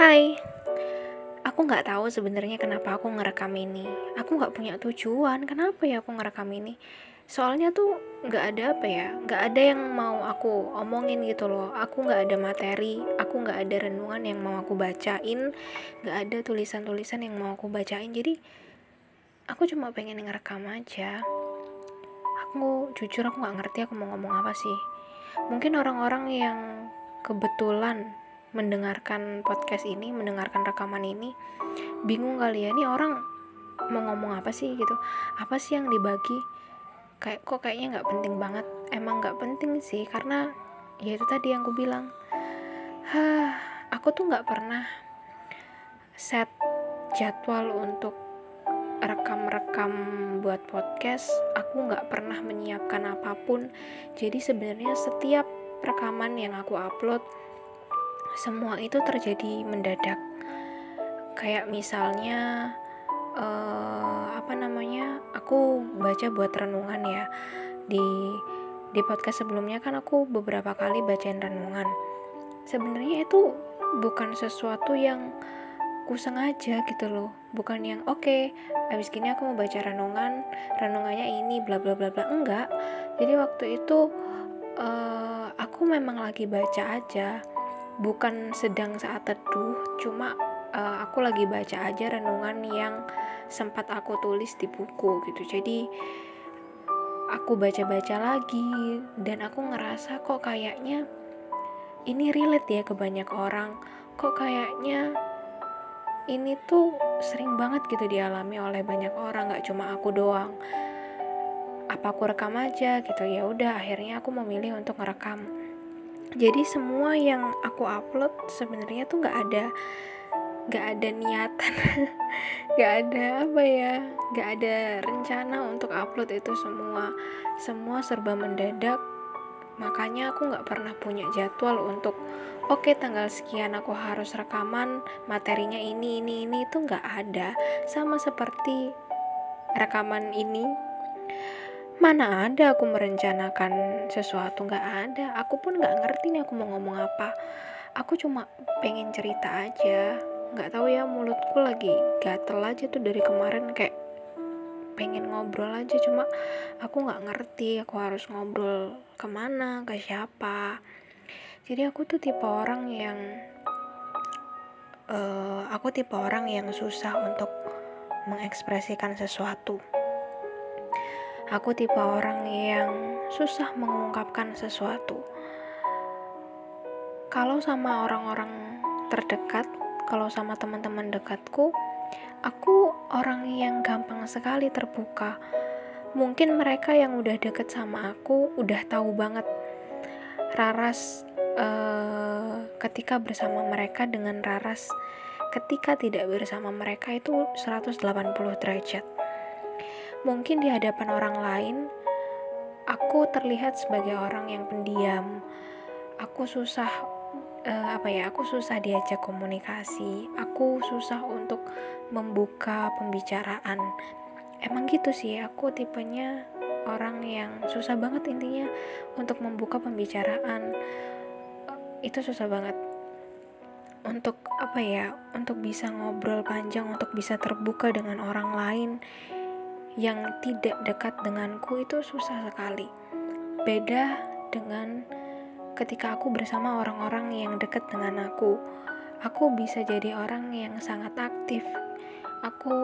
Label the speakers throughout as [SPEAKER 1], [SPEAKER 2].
[SPEAKER 1] Hai, aku nggak tahu sebenarnya kenapa aku ngerekam ini. Aku nggak punya tujuan. Kenapa ya aku ngerekam ini? Soalnya tuh nggak ada apa ya, nggak ada yang mau aku omongin gitu loh. Aku nggak ada materi, aku nggak ada renungan yang mau aku bacain, nggak ada tulisan-tulisan yang mau aku bacain. Jadi aku cuma pengen ngerekam aja. Aku jujur aku nggak ngerti aku mau ngomong apa sih. Mungkin orang-orang yang kebetulan mendengarkan podcast ini, mendengarkan rekaman ini, bingung kali ya, ini orang mau ngomong apa sih gitu? Apa sih yang dibagi? Kayak kok kayaknya nggak penting banget. Emang nggak penting sih, karena ya itu tadi yang aku bilang. Hah, aku tuh nggak pernah set jadwal untuk rekam-rekam buat podcast aku nggak pernah menyiapkan apa pun jadi sebenarnya setiap rekaman yang aku upload semua itu terjadi mendadak. Kayak misalnya uh, apa namanya aku baca buat renungan ya. Di di podcast sebelumnya kan aku beberapa kali bacain renungan. Sebenarnya itu bukan sesuatu yang ku sengaja gitu loh. Bukan yang oke okay, habis gini aku mau baca renungan renungannya ini bla bla bla bla. Enggak. Jadi waktu itu uh, aku memang lagi baca aja bukan sedang saat teduh cuma uh, aku lagi baca aja renungan yang sempat aku tulis di buku gitu. Jadi aku baca-baca lagi dan aku ngerasa kok kayaknya ini relate ya ke banyak orang. Kok kayaknya ini tuh sering banget gitu dialami oleh banyak orang nggak cuma aku doang. Apa aku rekam aja gitu? Ya udah akhirnya aku memilih untuk ngerekam jadi semua yang aku upload sebenarnya tuh nggak ada nggak ada niatan nggak ada apa ya nggak ada rencana untuk upload itu semua. Semua serba mendadak. Makanya aku nggak pernah punya jadwal untuk oke okay, tanggal sekian aku harus rekaman materinya ini ini ini itu nggak ada. Sama seperti rekaman ini Mana ada aku merencanakan sesuatu, nggak ada. Aku pun nggak ngerti nih aku mau ngomong apa. Aku cuma pengen cerita aja. Nggak tahu ya mulutku lagi gatel aja tuh dari kemarin kayak pengen ngobrol aja cuma aku nggak ngerti aku harus ngobrol ke mana ke siapa jadi aku tuh tipe orang yang uh, aku tipe orang yang susah untuk mengekspresikan sesuatu Aku tipe orang yang susah mengungkapkan sesuatu. Kalau sama orang-orang terdekat, kalau sama teman-teman dekatku, aku orang yang gampang sekali terbuka. Mungkin mereka yang udah deket sama aku udah tahu banget Raras uh, ketika bersama mereka dengan Raras ketika tidak bersama mereka itu 180 derajat Mungkin di hadapan orang lain, aku terlihat sebagai orang yang pendiam. Aku susah uh, apa ya? Aku susah diajak komunikasi. Aku susah untuk membuka pembicaraan. Emang gitu sih, aku tipenya orang yang susah banget intinya untuk membuka pembicaraan. Itu susah banget untuk apa ya untuk bisa ngobrol panjang untuk bisa terbuka dengan orang lain yang tidak dekat denganku itu susah sekali. Beda dengan ketika aku bersama orang-orang yang dekat dengan aku. Aku bisa jadi orang yang sangat aktif. Aku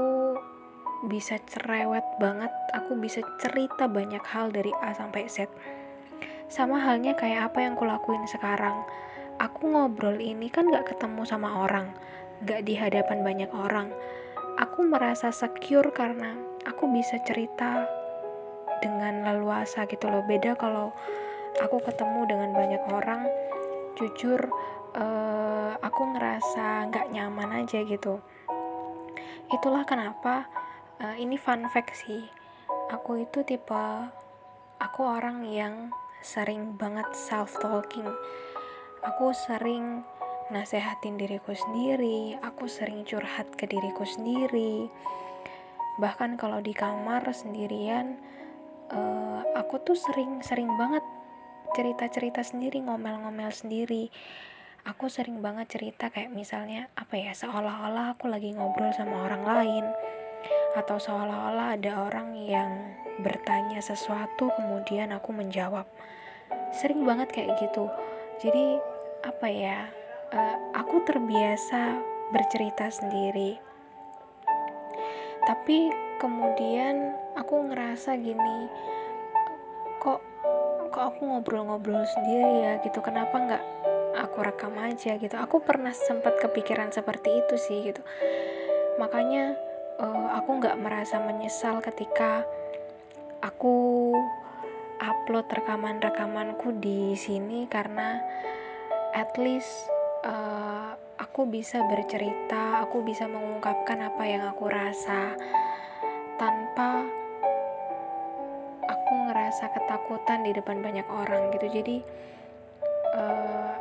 [SPEAKER 1] bisa cerewet banget, aku bisa cerita banyak hal dari A sampai Z. Sama halnya kayak apa yang kulakuin sekarang. Aku ngobrol ini kan gak ketemu sama orang, gak di hadapan banyak orang. Aku merasa secure karena aku bisa cerita dengan leluasa gitu loh. Beda kalau aku ketemu dengan banyak orang jujur uh, aku ngerasa nggak nyaman aja gitu. Itulah kenapa uh, ini fun fact sih. Aku itu tipe aku orang yang sering banget self talking aku sering nasehatin diriku sendiri aku sering curhat ke diriku sendiri bahkan kalau di kamar sendirian uh, aku tuh sering sering banget cerita-cerita sendiri ngomel-ngomel sendiri. Aku sering banget cerita kayak misalnya apa ya seolah-olah aku lagi ngobrol sama orang lain. Atau seolah-olah ada orang yang bertanya sesuatu kemudian aku menjawab. Sering banget kayak gitu. Jadi apa ya uh, aku terbiasa bercerita sendiri tapi kemudian aku ngerasa gini kok kok aku ngobrol-ngobrol sendiri ya gitu? Kenapa nggak aku rekam aja gitu? Aku pernah sempat kepikiran seperti itu sih gitu. Makanya uh, aku nggak merasa menyesal ketika aku upload rekaman-rekamanku di sini karena at least uh, aku bisa bercerita aku bisa mengungkapkan apa yang aku rasa tanpa aku ngerasa ketakutan di depan banyak orang gitu. Jadi uh,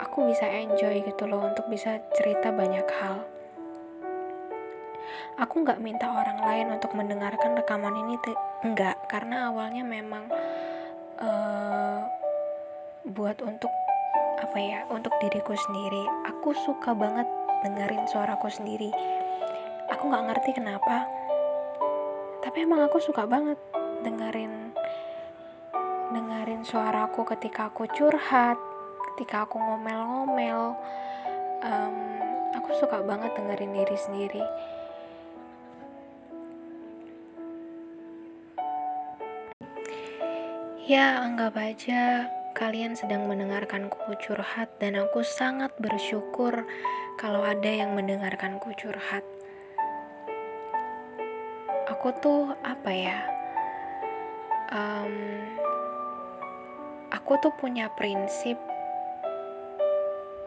[SPEAKER 1] aku bisa enjoy gitu loh untuk bisa cerita banyak hal. Aku nggak minta orang lain untuk mendengarkan rekaman ini enggak karena awalnya memang uh, buat untuk apa ya untuk diriku sendiri. Aku suka banget dengerin suaraku sendiri. Aku nggak ngerti kenapa tapi emang aku suka banget dengerin dengerin suaraku ketika aku curhat ketika aku ngomel-ngomel. Um, aku suka banget dengerin diri sendiri. Ya anggap aja kalian sedang mendengarkanku curhat dan aku sangat bersyukur kalau ada yang mendengarkanku curhat aku tuh apa ya um, aku tuh punya prinsip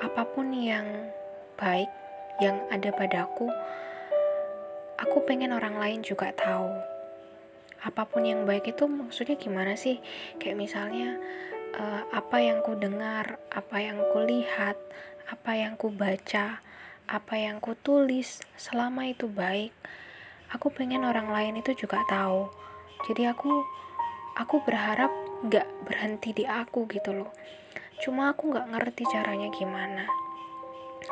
[SPEAKER 1] apa pun yang baik yang ada padaku, aku pengen orang lain juga tahu. Apa pun yang baik itu maksudnya gimana sih? Kayak misalnya uh, apa yang ku dengar, apa yang ku lihat, apa yang ku baca, apa yang ku tulis, selama itu baik, aku pengen orang lain itu juga tahu. Jadi aku aku berharap gak berhenti di aku gitu loh Cuma aku gak ngerti caranya gimana.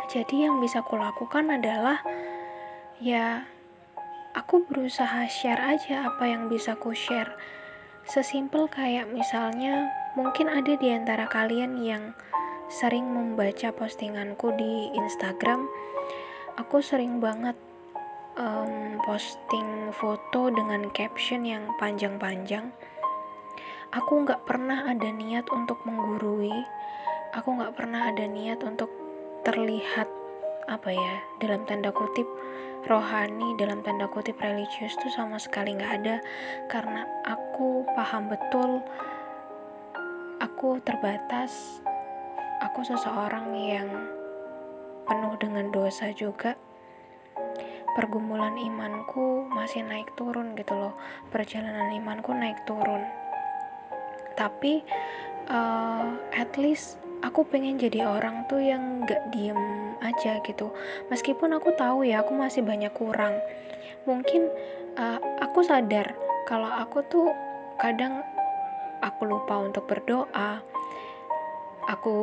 [SPEAKER 1] Jadi yang bisa aku lakukan adalah ya aku berusaha share aja apa yang bisa aku share. Sesimpel kayak misalnya mungkin ada di antara kalian yang sering membaca postinganku di Instagram. Aku sering banget um, posting foto dengan caption yang panjang-panjang. Aku nggak pernah ada niat untuk menggurui. Aku nggak pernah ada niat untuk terlihat apa ya dalam tanda kutip rohani dalam tanda kutip religius tuh sama sekali nggak ada. Karena aku paham betul aku terbatas. Aku seseorang yang penuh dengan dosa juga. Pergumulan imanku masih naik turun gitu loh. Perjalanan imanku naik turun. Tapi uh, at least aku pengen jadi orang tuh yang gak diem aja gitu. Meskipun aku tahu ya aku masih banyak kurang. Mungkin uh, aku sadar kalau aku tuh kadang aku lupa untuk berdoa. Aku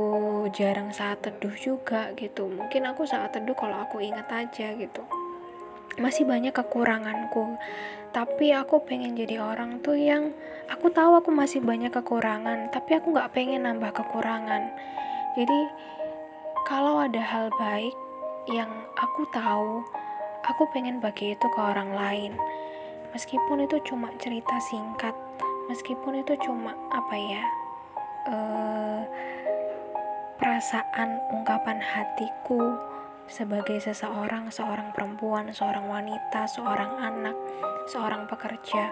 [SPEAKER 1] jarang saat teduh juga gitu. Mungkin aku saat teduh kalau aku ingat aja gitu. Masih banyak kekuranganku. Tapi aku pengen jadi orang tuh yang aku tahu aku masih banyak kekurangan tapi aku nggak pengen nambah kekurangan. Jadi kalau ada hal baik yang aku tahu aku pengen bagi itu ke orang lain. Meskipun itu cuma cerita singkat meskipun itu cuma apa ya uh, perasaan ungkapan hatiku sebagai seseorang, seorang perempuan, seorang wanita, seorang anak, seorang pekerja.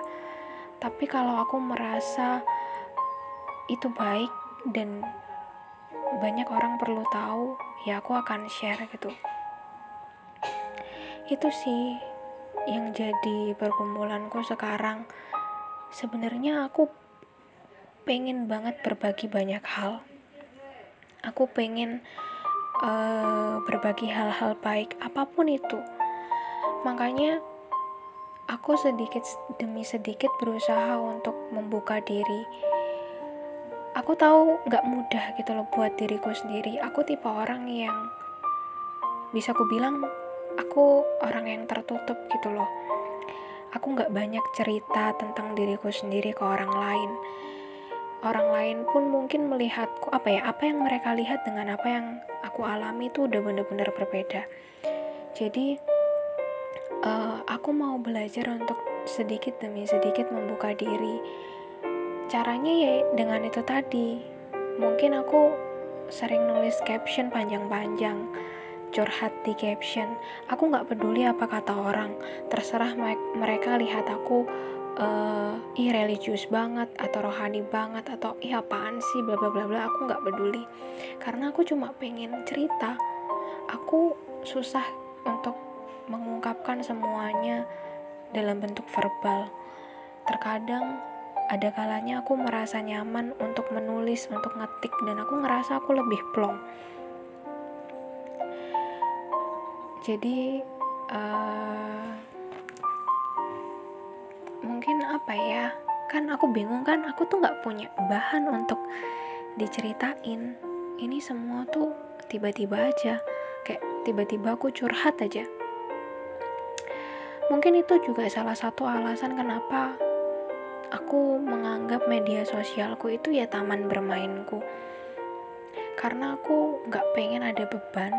[SPEAKER 1] Tapi kalau aku merasa itu baik dan banyak orang perlu tahu, ya aku akan share gitu. Itu sih yang jadi pergumulanku sekarang. Sebenarnya aku pengen banget berbagi banyak hal. Aku pengen uh, berbagi hal-hal baik apa pun itu. Makanya aku sedikit demi sedikit berusaha untuk membuka diri. Aku tahu nggak mudah gitu loh buat diriku sendiri. Aku tipe orang yang bisa aku bilang aku orang yang tertutup gitu loh aku nggak banyak cerita tentang diriku sendiri ke orang lain. Orang lain pun mungkin melihatku apa ya apa yang mereka lihat dengan apa yang aku alami itu udah bener-bener berbeda. Jadi uh, aku mau belajar untuk sedikit demi sedikit membuka diri. Caranya ya dengan itu tadi. Mungkin aku sering nulis caption panjang-panjang curhat di caption. Aku nggak peduli apa kata orang. Terserah mereka lihat aku uh, ih religius banget atau rohani banget atau ih apaan sih bla bla bla bla aku nggak peduli. Karena aku cuma pengen cerita. Aku susah untuk mengungkapkan semuanya dalam bentuk verbal. Terkadang ada kalanya aku merasa nyaman untuk menulis, untuk ngetik, dan aku ngerasa aku lebih plong. Jadi, uh, mungkin apa ya? Kan aku bingung kan aku tuh nggak punya bahan untuk diceritain. Ini semua tuh tiba-tiba aja kayak tiba-tiba aku curhat aja. Mungkin itu juga salah satu alasan kenapa aku menganggap media sosialku itu ya taman bermainku. Karena aku nggak pengen ada beban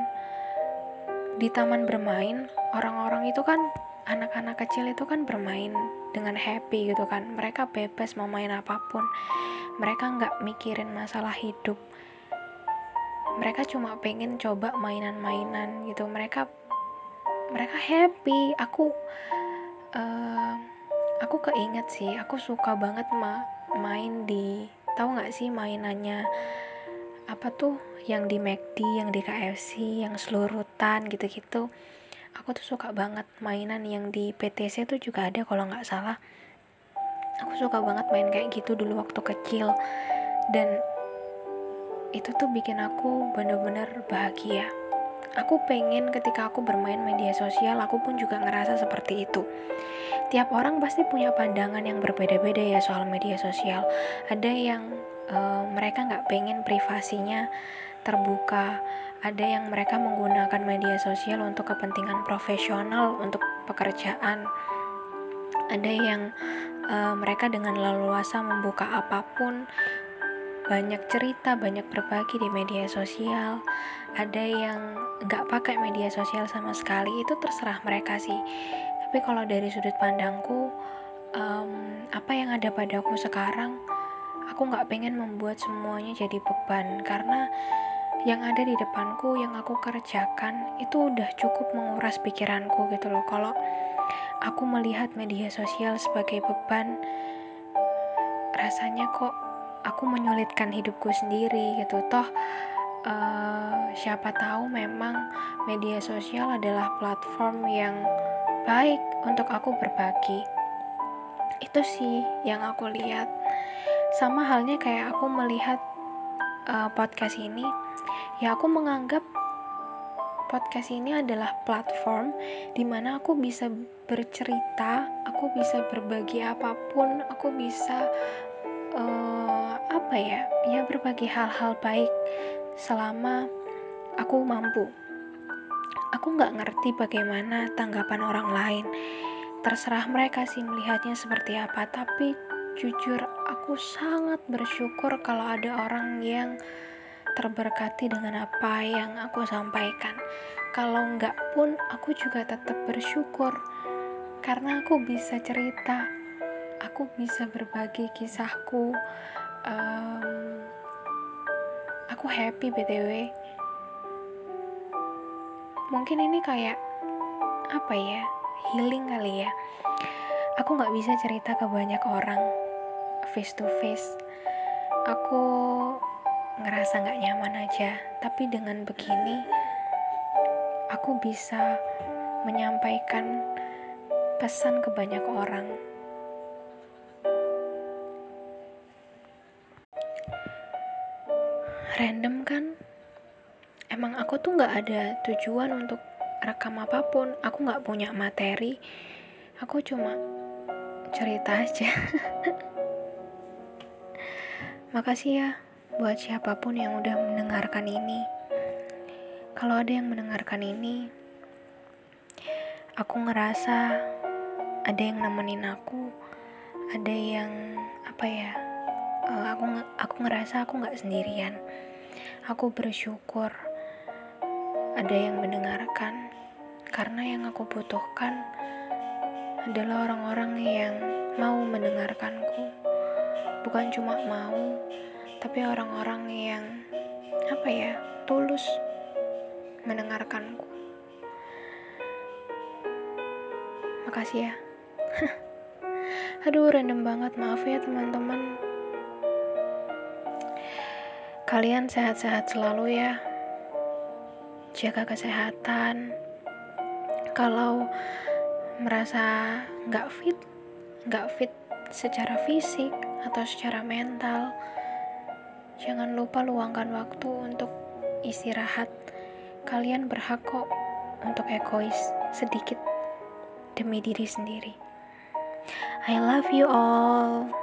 [SPEAKER 1] di taman bermain orang-orang itu kan anak-anak kecil itu kan bermain dengan happy gitu kan. Mereka bebas mau main apa pun. Mereka nggak mikirin masalah hidup. Mereka cuma pengen coba mainan-mainan gitu. Mereka mereka happy. Aku uh, aku keinget sih aku suka banget ma main di tahu nggak sih mainannya apa tuh yang di McD yang di KFC yang selurutan gitu-gitu. Aku tuh suka banget mainan yang di PTC tuh juga ada kalau nggak salah. Aku suka banget main kayak gitu dulu waktu kecil. Dan itu tuh bikin aku bener-bener bahagia. Aku pengen ketika aku bermain media sosial aku pun juga ngerasa seperti itu. Tiap orang pasti punya pandangan yang berbeda-beda ya soal media sosial. Ada yang uh, mereka nggak pengen privasinya terbuka. Ada yang mereka menggunakan media sosial untuk kepentingan profesional untuk pekerjaan. Ada yang uh, mereka dengan leluasa membuka apa pun. Banyak cerita banyak berbagi di media sosial. Ada yang nggak pakai media sosial sama sekali itu terserah mereka sih. Tapi kalau dari sudut pandangku um, apa yang ada padaku sekarang aku nggak pengen membuat semuanya jadi beban karena yang ada di depanku yang aku kerjakan itu udah cukup menguras pikiranku gitu loh. Kalau aku melihat media sosial sebagai beban rasanya kok aku menyulitkan hidupku sendiri gitu. Toh uh, siapa tahu memang media sosial adalah platform yang baik untuk aku berbagi. Itu sih yang aku lihat sama halnya kayak aku melihat uh, podcast ini ya aku menganggap podcast ini adalah platform di mana aku bisa bercerita, aku bisa berbagi apa pun, aku bisa uh, apa ya, ya berbagi hal-hal baik selama aku mampu. Aku nggak ngerti bagaimana tanggapan orang lain. Terserah mereka sih melihatnya seperti apa, tapi jujur aku sangat bersyukur kalau ada orang yang terberkati dengan apa yang aku sampaikan. Kalau enggak pun, aku juga tetap bersyukur karena aku bisa cerita, aku bisa berbagi kisahku. Um, aku happy btw. Mungkin ini kayak apa ya, healing kali ya. Aku nggak bisa cerita ke banyak orang face to face. Aku ngerasa gak nyaman aja, tapi dengan begini aku bisa menyampaikan pesan ke banyak orang. Random kan? Emang aku tuh gak ada tujuan untuk rekam apa pun. Aku gak punya materi. Aku cuma cerita aja. Makasih ya buat siapa pun yang udah mendengarkan ini. Kalau ada yang mendengarkan ini, aku ngerasa ada yang nemenin aku, ada yang apa ya? Uh, aku aku ngerasa aku nggak sendirian. Aku bersyukur ada yang mendengarkan karena yang aku butuhkan adalah orang-orang yang mau mendengarkanku bukan cuma mau tapi orang-orang yang apa ya tulus mendengarkanku. Makasih ya. Aduh random banget. Maaf ya teman-teman. Kalian sehat-sehat selalu ya. Jaga kesehatan. Kalau merasa nggak fit nggak fit secara fisik atau secara mental, jangan lupa luangkan waktu untuk istirahat. Kalian berhak kok untuk egois sedikit demi diri sendiri. I love you all.